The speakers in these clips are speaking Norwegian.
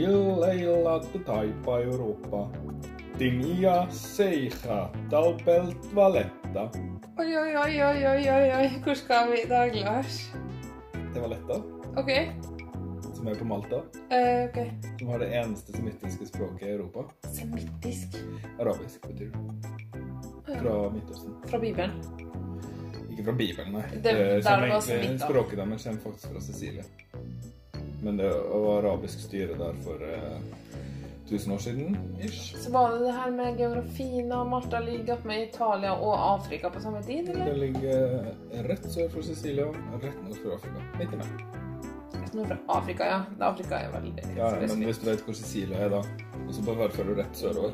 Illeillattu taipa Europa. Tingia seiha talpelt valetta. Oi, oi, oi, oi, oi, oi, oi. Hvor skal vi glas. Det var lett da. OK. som er på Malta. Eh, ok. Som har det eneste semittiske språket i Europa. Semittisk. Arabisk betyr det. Fra Midtøsten. Fra Bibelen. Ikke fra Bibelen, nei. Det- eh, der var Som egentlig- semitt, da. Språket deres kommer faktisk fra Sicilia. Men det var arabisk styre der for eh, 1000 år siden, ish. Så var det det her med geografien og Malta ligger opp med Italia og Afrika på samme tid, eller? Det ligger rett sør for Sicilia, rett nord for Afrika. Midt imellom. Nord fra Afrika, ja. Afrika er veldig Ja, ja, men hvis du vet hvor Sicilia er, da, og så bare følger du rett sørover,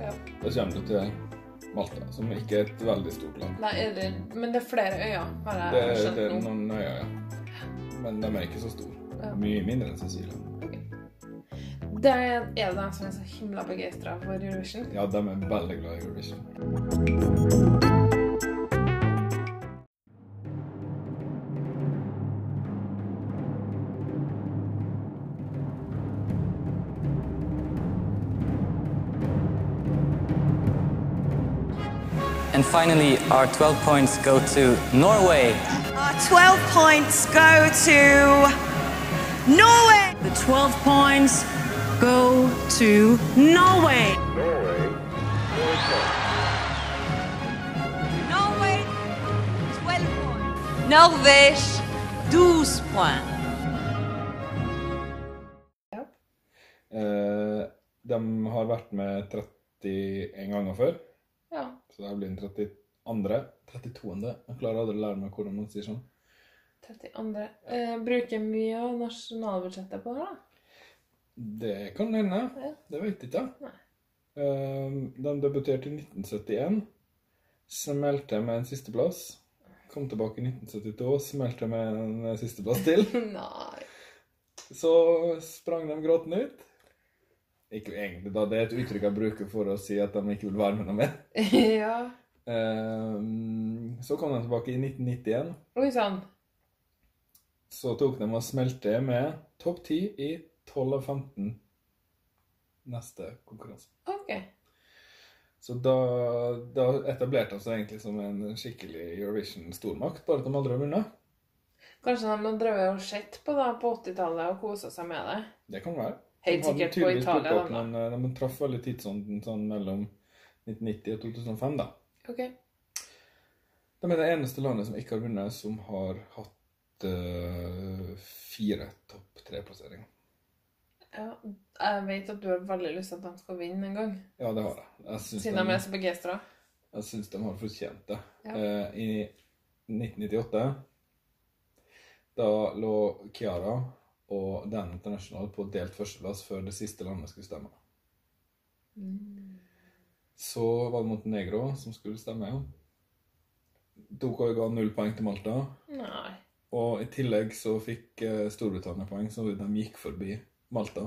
Ja. da kommer du til Malta, som ikke er et veldig stort land. Nei, det, men det er flere øyer, har jeg skjønt nå. det er noen øyer, ja. Men de er ikke så store. Ja. Mye mindre enn Sicilia. Det er det de som er så himla begeistra for Eurovision. Ja, de er veldig glad i Eurovision. And finally, our 12 points go to Norway. Our 12 points go to Norway. The 12 points go to Norway. Norway, 12 points. Norvège, 12 points. Eh, de har vært med 31 ganger før, Ja. så det blir den 32. 32. Jeg klarer aldri å lære meg hvordan man sier sånn. 32. Eh, bruker mye av nasjonalbudsjettet på det, da. Det kan hende. Ja. Det vet jeg ikke. Eh, de debuterte i 1971. Smelte med en sisteplass. Kom tilbake i 1972, smelte med en sisteplass til. Nei. Så sprang de gråtende ut. Ikke egentlig, da. Det er et uttrykk jeg bruker for å si at de ikke vil være med noe mer. ja. Eh, så kom de tilbake i 1991. Oi sann. Så tok de og smelte med topp 10 i 12 av 15 neste konkurranse. OK. Så da, da etablerte de seg egentlig som en skikkelig Eurovision-stormakt, bare at de aldri har vunnet. Kanskje de har drevet og sett på det på 80-tallet og kosa seg med det. Det kan være. Helt sikkert på Italia, opp, da. Men eh, de traff veldig tidsånden sånn mellom 1990 og 2005, da. OK. De er det eneste landet som ikke har vunnet, som har hatt eh, fire topp tre-plasseringer. Ja, jeg vet at du har veldig lyst til at de skal vinne en gang. Ja, det har jeg. Jeg Siden de er de, så begeistra. jeg syns de har fortjent det. Ja. Eh, I 1998 da lå Chiara og Dan International på delt førsteplass før det siste landet skulle stemme. Så var det Montenegro som skulle stemme. Tok og ga null poeng til Malta. Nei. Og i tillegg så fikk eh, Storbritannia poeng, så de gikk forbi Malta.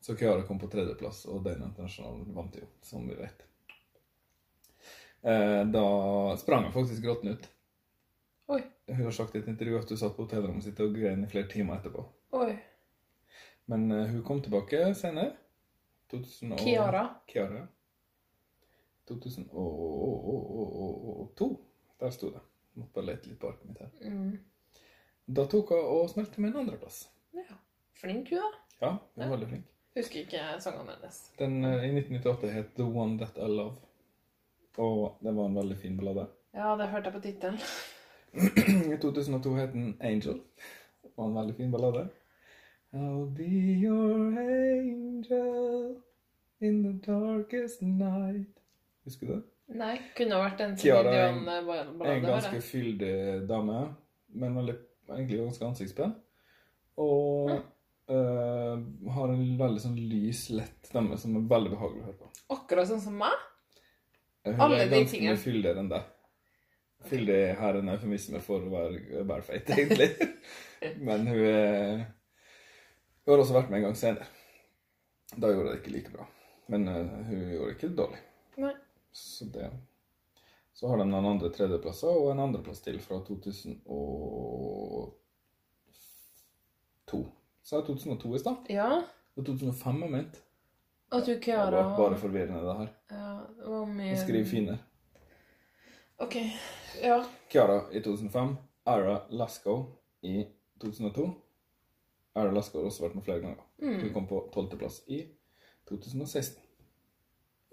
Så Kyara kom på tredjeplass, og Den Internasjonale vant jo, som vi vet. Eh, da sprang hun faktisk gråten ut. Oi. Hun har sagt i et intervju at hun satt på hotellrommet sitt og grein i flere timer etterpå. Oi. Men eh, hun kom tilbake senere. 2000 og... Kiara. Kiara. 2002. Der sto det. Måtte bare lete litt på arket mitt her. Mm. Da tok hun og smelte med en andreplass. Ja. Flink hun, da. Ja, hun Ja. var veldig flink. Husker ikke sangene hennes. Den eh, i 1998 het The One That I Love. Og det var en veldig fin ballade. Ja, det hørte jeg på tittelen. I 2002 het den Angel. Det var en veldig fin ballade. I'll be your angel in the darkest night. Husker du det? Nei, kunne ha vært en Tiara er en- Dion-ballade. ganske bare. fyldig dame, men veldig, egentlig ganske ansiktspen. Og eh, har en veldig sånn lys, lett stemme som er veldig behagelig å høre på. Akkurat sånn som meg. Hun Alle er ganske mye fyldigere enn deg. Fyldig her er en eufemisme for å være bærfeit, egentlig. Men hun er Hun har også vært med en gang senere. Da gjorde hun det ikke like bra. Men uh, hun gjorde det ikke dårlig. Nei. Så det Så har de noen andre tredjeplasser og en andreplass til fra 2002. Sa jeg 2002 i stad? Ja. Og 2005 er ment. At du Kiara var bare forvirrende, det her. Ja, det var mye Skriv finere. OK. Ja. Kiara i 2005. Ara Lasko i 2002. Ara Lasko har også vært med flere ganger. Mm. Hun kom på tolvteplass i 2016.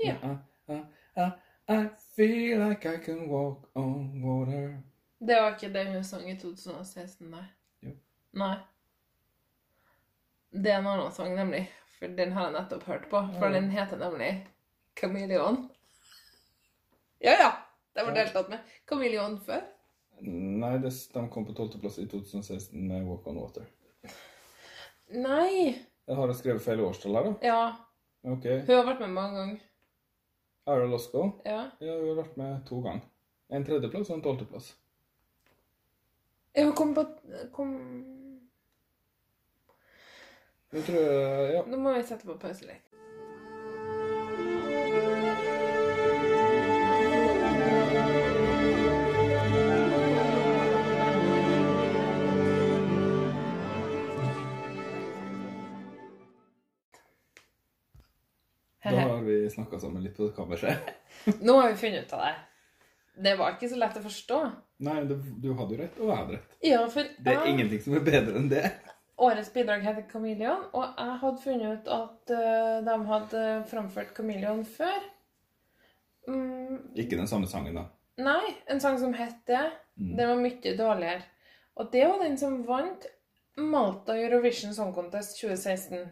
Ja. ja, I, I, I feel like I can walk on water. Det var ikke det hun sang i 2016, nei. Jo. Nei. Det er en annen sang, nemlig. For den har jeg nettopp hørt på. For den heter nemlig Chameleon. Ja, ja. Det var deltatt med Chameleon før. Nei, det, de kom på tolvteplass i 2016 med Walk on Water. Nei. Jeg har skrevet feil årstall her, da? Ja. Ok. Hun har vært med mange ganger. Ara Losco? Ja. Ja, hun har vært med to ganger. En tredjeplass og en tolvteplass. Ja, Hun kom på kom... Nå tror jeg, ja. Nå må vi sette på pause litt. Vi snakka sammen litt på kammerset. Nå har vi funnet ut av det. Det var ikke så lett å forstå. Nei, du, du hadde jo rett, og jeg hadde rett. Ja, for Det er jeg- ingenting som er bedre enn det. Årets bidrag heter Chameleon, og jeg hadde funnet ut at uh, de hadde framført Chameleon før. Mm, Ikke den samme sangen, da. nei, en sang som het det. Den var mye dårligere. Og det var den som vant Malta Eurovision Song Contest 2016.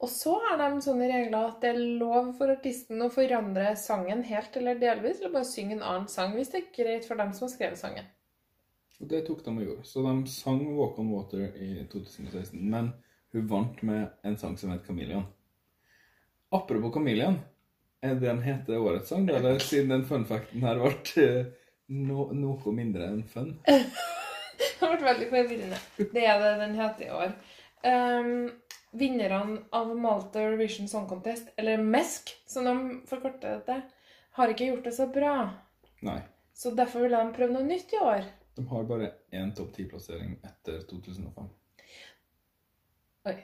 Og så er de sånne regler at det er lov for artisten å forandre sangen helt eller delvis, eller bare synge en annen sang hvis det er greit for dem som har skrevet sangen. Og det tok de og gjorde. Så de sang Walk on Water i 2016. Men hun vant med en sang som het Chameleon. Apropos Chameleon. Er det den heter årets sang. Eller siden den fun facten her ble eh, no, noe mindre enn fun? Det vært veldig forvirrende. Det er det den heter i år. Um, vinnerne av Malta Eurovision Song Contest, eller MESC, som de forkorter det har ikke gjort det så bra. Nei. Så derfor vil de prøve noe nytt i år. De har bare én topp ti-plassering etter 2005. Oi.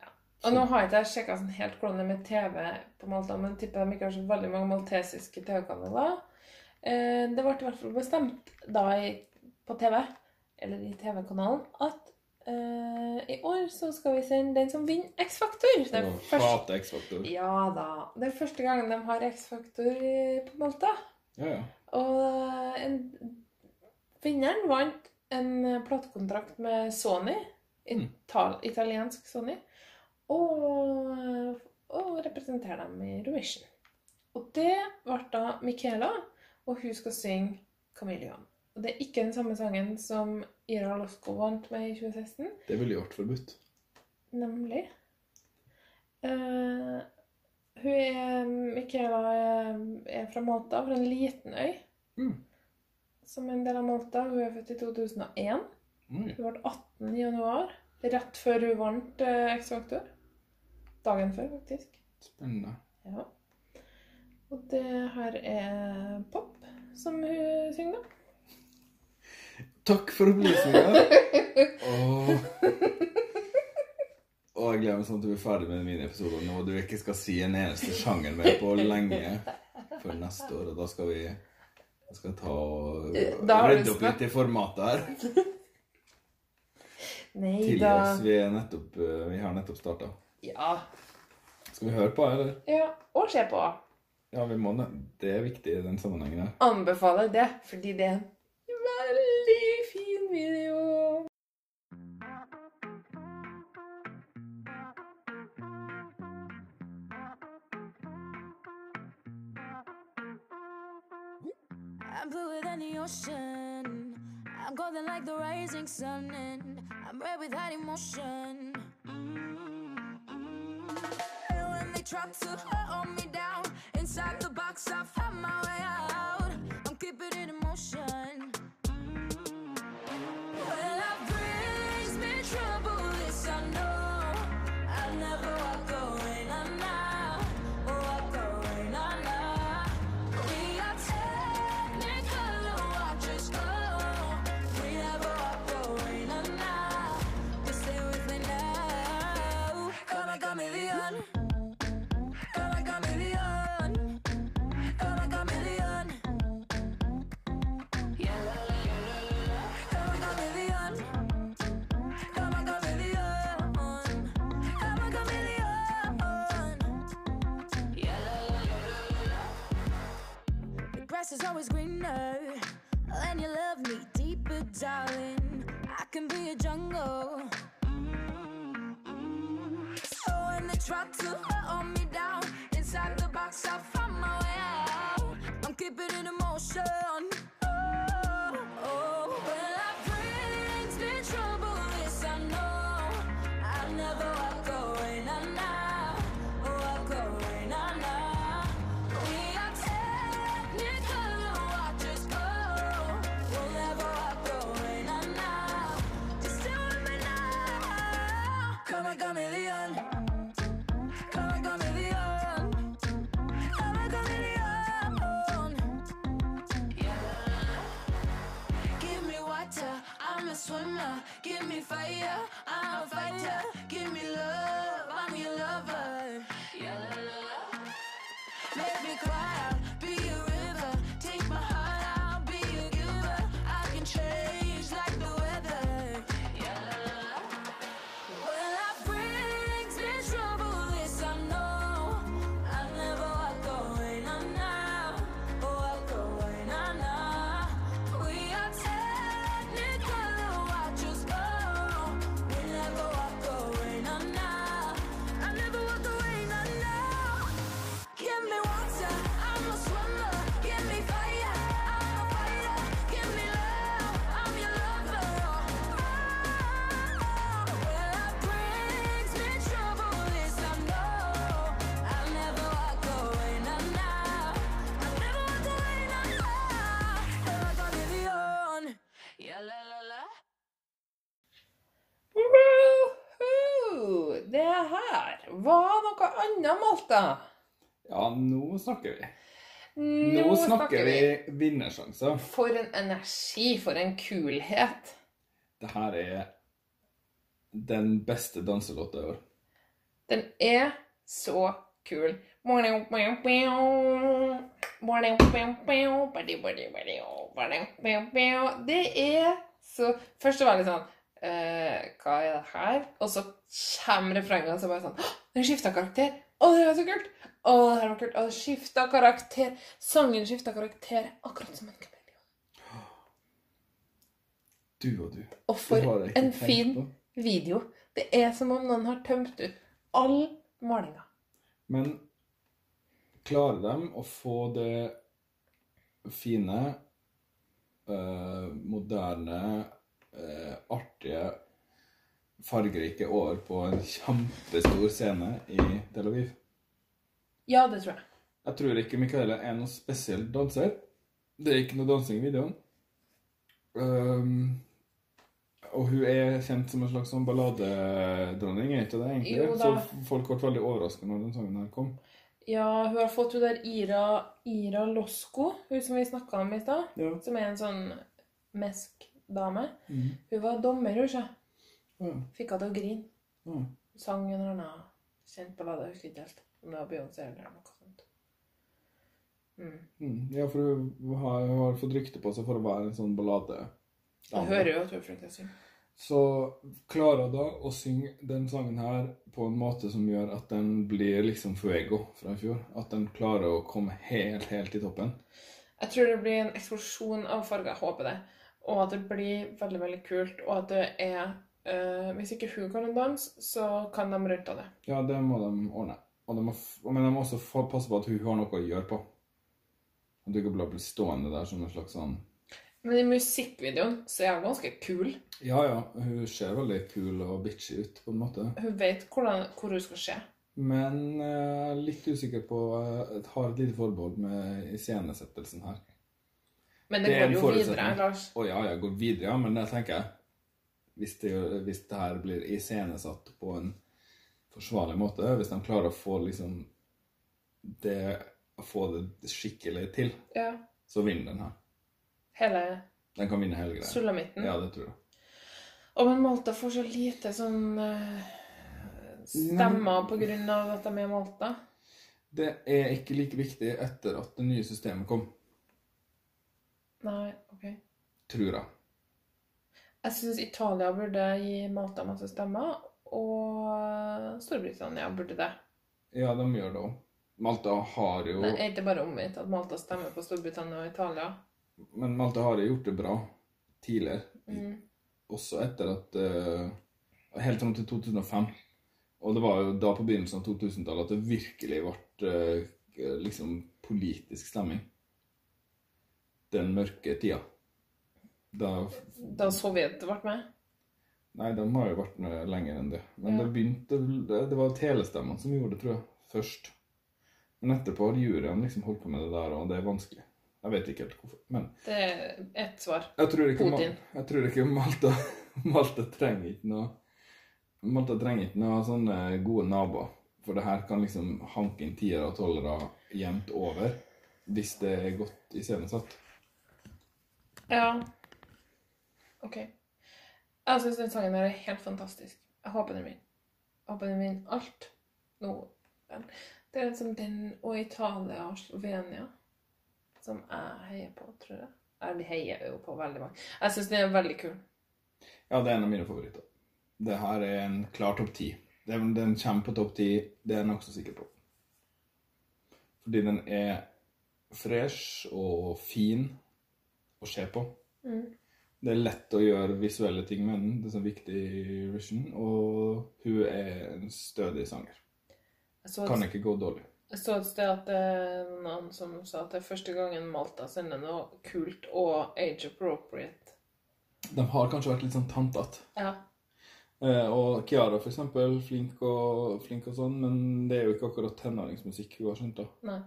Ja. Og nå har ikke jeg sjekka sånn helt hvordan det er med TV på Malta, men tipper de ikke har så veldig mange maltesiske TV-kanaler. Eh, det ble i hvert fall bestemt da i, på TV, eller i TV-kanalen, at eh, i år så skal vi sende den som vinner X-Faktor. Det er Og X-Faktor. Ja da. Det er første gangen de har X-Faktor på Malta. Ja, ja. Og en, vinneren vant en platekontrakt med Sony, ital, italiensk Sony, og, og representerer dem i Eurovision. Og det ble da Michaela, og hun skal synge Chameleon. Og det er ikke den samme sangen som Ira Losko vant med i 2016. Det ville jo vært forbudt. Nemlig. Uh, hun er Michaela er, er fra Malta, fra en liten øy. Mm. Som en del av Malta. Hun er født i 2001. Mm. Hun ble 18 i januar. Rett før hun vant uh, X-Factor. Dagen før, faktisk. Spennende. Ja. Og det her er pop som hun synger, da. Takk for opplysninga. Åh. Og jeg gleder meg sånn at du er ferdig med mine episoder nå, du ikke skal si en eneste sjanger mer på lenge før neste år. Og da skal vi jeg skal ta og Da rydde opp litt i formatet her. Nei Tilgi da. oss. Vi, er nettopp, eh, vi har nettopp starta. Ja. Skal vi høre på, eller? ja. Og se på. Ja, vi må det. Det er viktig i den sammenhengen her. Anbefaler det, fordi det er en I'm bluer than the ocean. I'm golden like the rising sun, and I'm red with hot emotion. Mm, mm. And when they try to hold me down inside the box, I found my way out. Is always greener. I'm a swimmer. Give me fire, I'm a fighter. Give me love, I'm your lover. Make me cry var noe annet, Malta. Ja, nå snakker vi. Nå, Nå snakker vi vinnersjanser. For en energi, for en kulhet. Det her er den beste danselåta i år. Den er så kul. Det er så Først var det sånn eh, Hva er det her? Og så kommer refrenget, og så bare sånn «Åh, Den skifta karakter! Å, det var så kult! Å, det her var kult! Å, skifta karakter! Sangen skifta karakter, akkurat som en kameleon. Du og du. Og for en fin på. video. Det er som om noen har tømt ut all malinga. Men klarer de å få det fine, eh, moderne, eh, artige, fargerike år på en kjempestor scene i Tel Aviv? Ja, det tror jeg. Jeg tror ikke Michaela er noen spesiell danser. Det er ikke noe dansing i videoen. Um, og hun er kjent som en slags sånn balladedronning, er ikke det egentlig? Jo da. Så folk ble veldig overrasket når den sangen her kom. Ja, hun har fått hun der Ira, Ira Losko, hun som vi snakka om i stad. Ja. Som er en sånn mesk-dame. Mm. Hun var dommer, hun, sjø. Ja. Fikk henne til å grine. Mm. Sang en eller annen kjent ballade, husker ikke helt. Om det var Beyoncé eller noe sånt. Mm. Mm, ja, for hun har, hun har fått rykte på seg for å være en sånn ballade. Jeg hører jo at hun er flink til å synge. Så klarer hun da å synge den sangen her på en måte som gjør at den blir liksom fuego fra i fjor. At den klarer å komme helt, helt i toppen. Jeg tror det blir en eksplosjon av farger. Jeg håper det. Og at det blir veldig, veldig kult. Og at det er eh, Hvis ikke hun kan danse, så kan de rundt det. Ja, det må de ordne. Og de må, men de må også få passe på at hun har noe å gjøre på. At du ikke bare blir stående der som en slags sånn Men i musikkvideoen så er hun ganske kul. Ja, ja, hun ser veldig kul og bitchy ut, på en måte. Hun vet hvordan, hvor hun skal se. Men eh, litt usikker på eh, Har et lite forbehold med iscenesettelsen her. Men det, Det går jo videre, Lars. Å ja, jeg går videre, ja, men jeg tenker hvis det, hvis det her blir iscenesatt på en forsvarlig måte, hvis de klarer å få liksom det få det skikkelig til, Ja. så vinner den her. Hele Den kan vinne hele greia. sulamitten. Ja, det tror jeg. Og men Malta får så lite sånn eh, stemmer på grunn av at de er Malta. Det er ikke like viktig etter at det nye systemet kom, Nei, OK. tror jeg. Jeg syns Italia burde gi Malta masse stemmer, og Storbritannia burde det. Ja, de gjør det òg. Malta har jo Nei, er ikke bare omvendt at Malta stemmer på Storbritannia og Italia? Men Malta har gjort det bra tidligere. Mm. Også etter at eh, Helt fram til 2005. Og det var jo da på begynnelsen av 2000-tallet at det virkelig ble eh, liksom politisk stemming. Den mørke tida. Da Da Sovjet ble med? Nei, de har jo vært med lenger enn det. Men Ja. det begynte Det, var telestemmene som gjorde det, tror jeg. Først. Men etterpå har juryen liksom holdt på med det der, og det er vanskelig. Jeg vet ikke helt hvorfor. Men Det er ett svar. jeg tror ikke, Ma- Putin. jeg tror ikke Malta, Malta trenger ikke noe Malta trenger ikke noe sånne gode naboer. For det her kan liksom hanke inn tiere og tolvere jevnt over hvis det er godt iscenesatt. Ja. OK. Jeg syns den sangen her er helt fantastisk. Jeg håper den vinner. Jeg håper den vinner alt. Nå. Det er liksom den og Italia og Slovenia som jeg heier på, tror jeg. Jeg heier jo på veldig mange. Jeg syns den er veldig kul. Ja, det er en av mine favoritter. Det her er en klar topp ti. Den, den kommer på topp ti, det er jeg nokså sikker på. Fordi den er fresh og fin å se på. Det er lett å gjøre visuelle ting med henne. Det er så viktig i Vision. Og hun er en stødig sanger. Jeg Kan ikke gå dårlig. jeg så et sted at det er noen som sa at det er første gangen Malta sender noe kult og age appropriate. De har kanskje vært litt sånn tantete. Ja. Eh, og Kiara, for eksempel, flink og, flink og sånn, men det er jo ikke akkurat tenåringsmusikk hun har skjønt. da. Nei.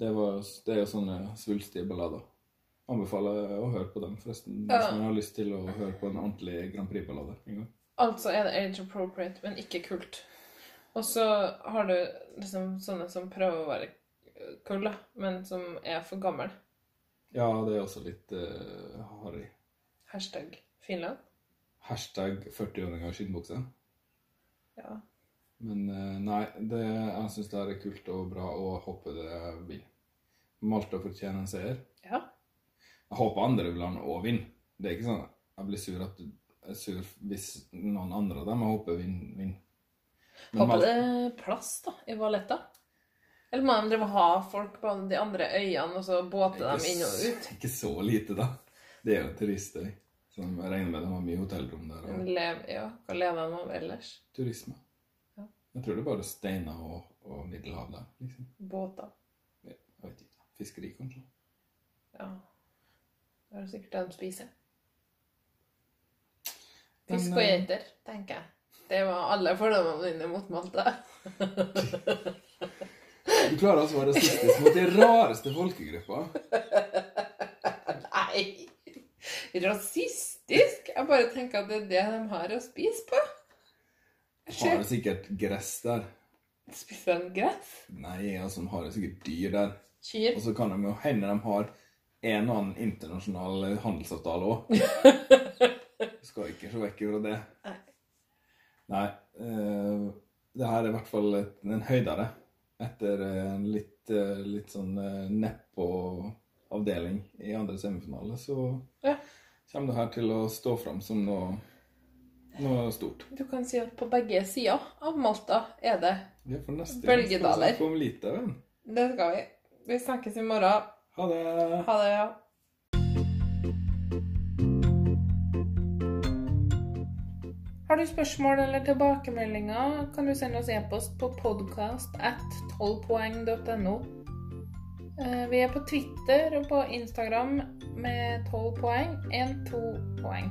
Det, var, det er jo sånne svulstige ballader. Anbefaler å høre på dem, forresten, hvis man har lyst til å høre på en ordentlig Grand Prix-ballade. Altså er det age appropriate, men ikke kult. Og så har du liksom sånne som prøver å være kule, men som er for gammel. Ja, det er også litt uh, harry. Hashtag Finland. Hashtag 40-åringer i skinnbukse. Ja. Men uh, nei, det, jeg syns det er kult og bra, jeg håper det blir. Malta fortjener en seier. ja. Jeg håper andre vil ha noe òg vinner. Det er ikke sånn at jeg blir sur, at, jeg sur hvis noen andre av dem jeg håper vinner. vinner. Håper det er plass da, i Valletta. Eller må de ha folk på de andre øyene, og så båte dem inn og ut? Ikke så lite, da. Det er jo turister. Som jeg regner med de har mye hotellrom der. Og Lev, ja, hva lever de av ellers? turisme. Ja. Jeg tror det er bare steiner og, og Middelhav der. liksom. Båter. Ja, jeg vet ikke. Fiskeri, kanskje. Ja. Det er sikkert det de spiser. Fisk og geiter, tenker jeg. Det var alle fordommene mine mot Malta. Du klarer altså å være rasistisk mot de rareste folkegruppa. Nei! Rasistisk? Jeg bare tenker at det er det de har å spise på. Har det sikkert gress der? Spiser de gress? Nei, altså, de har jo sikkert dyr der. Kyr? Og så kan de jo hende de har en og annen internasjonal handelsavtale òg. Skal ikke se vekk fra det. Nei. Nei. eh, det her er i hvert fall en høydere etter en litt, eh, litt sånn uh, nedpå-avdeling i andre semifinale. Så Ja. kommer det her til å stå fram som noe, noe stort. Du kan si at på begge sider av Malta er det. Ja, for neste gang skal vi Bølgedaler. snakke om Litauen. Det skal vi. Vi snakkes i morgen. Ha det! Ha det, ja. Har du spørsmål eller tilbakemeldinger, kan du sende oss e-post på podcast at 12poeng.no. Eh, Vi er på Twitter og på Instagram med 12 poeng, 1-2 poeng.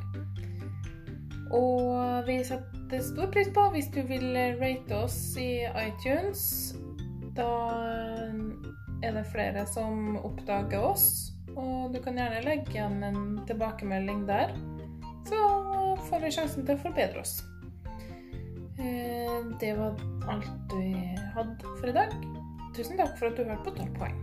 Og vi setter stor pris på hvis du vil rate oss i iTunes. Da er det flere som oppdager oss. Og du kan gjerne legge igjen en tilbakemelding der. Så får vi sjansen til å forbedre oss. Eh, det var alt vi hadde for i dag. Tusen takk for at du hørte på 12 poeng.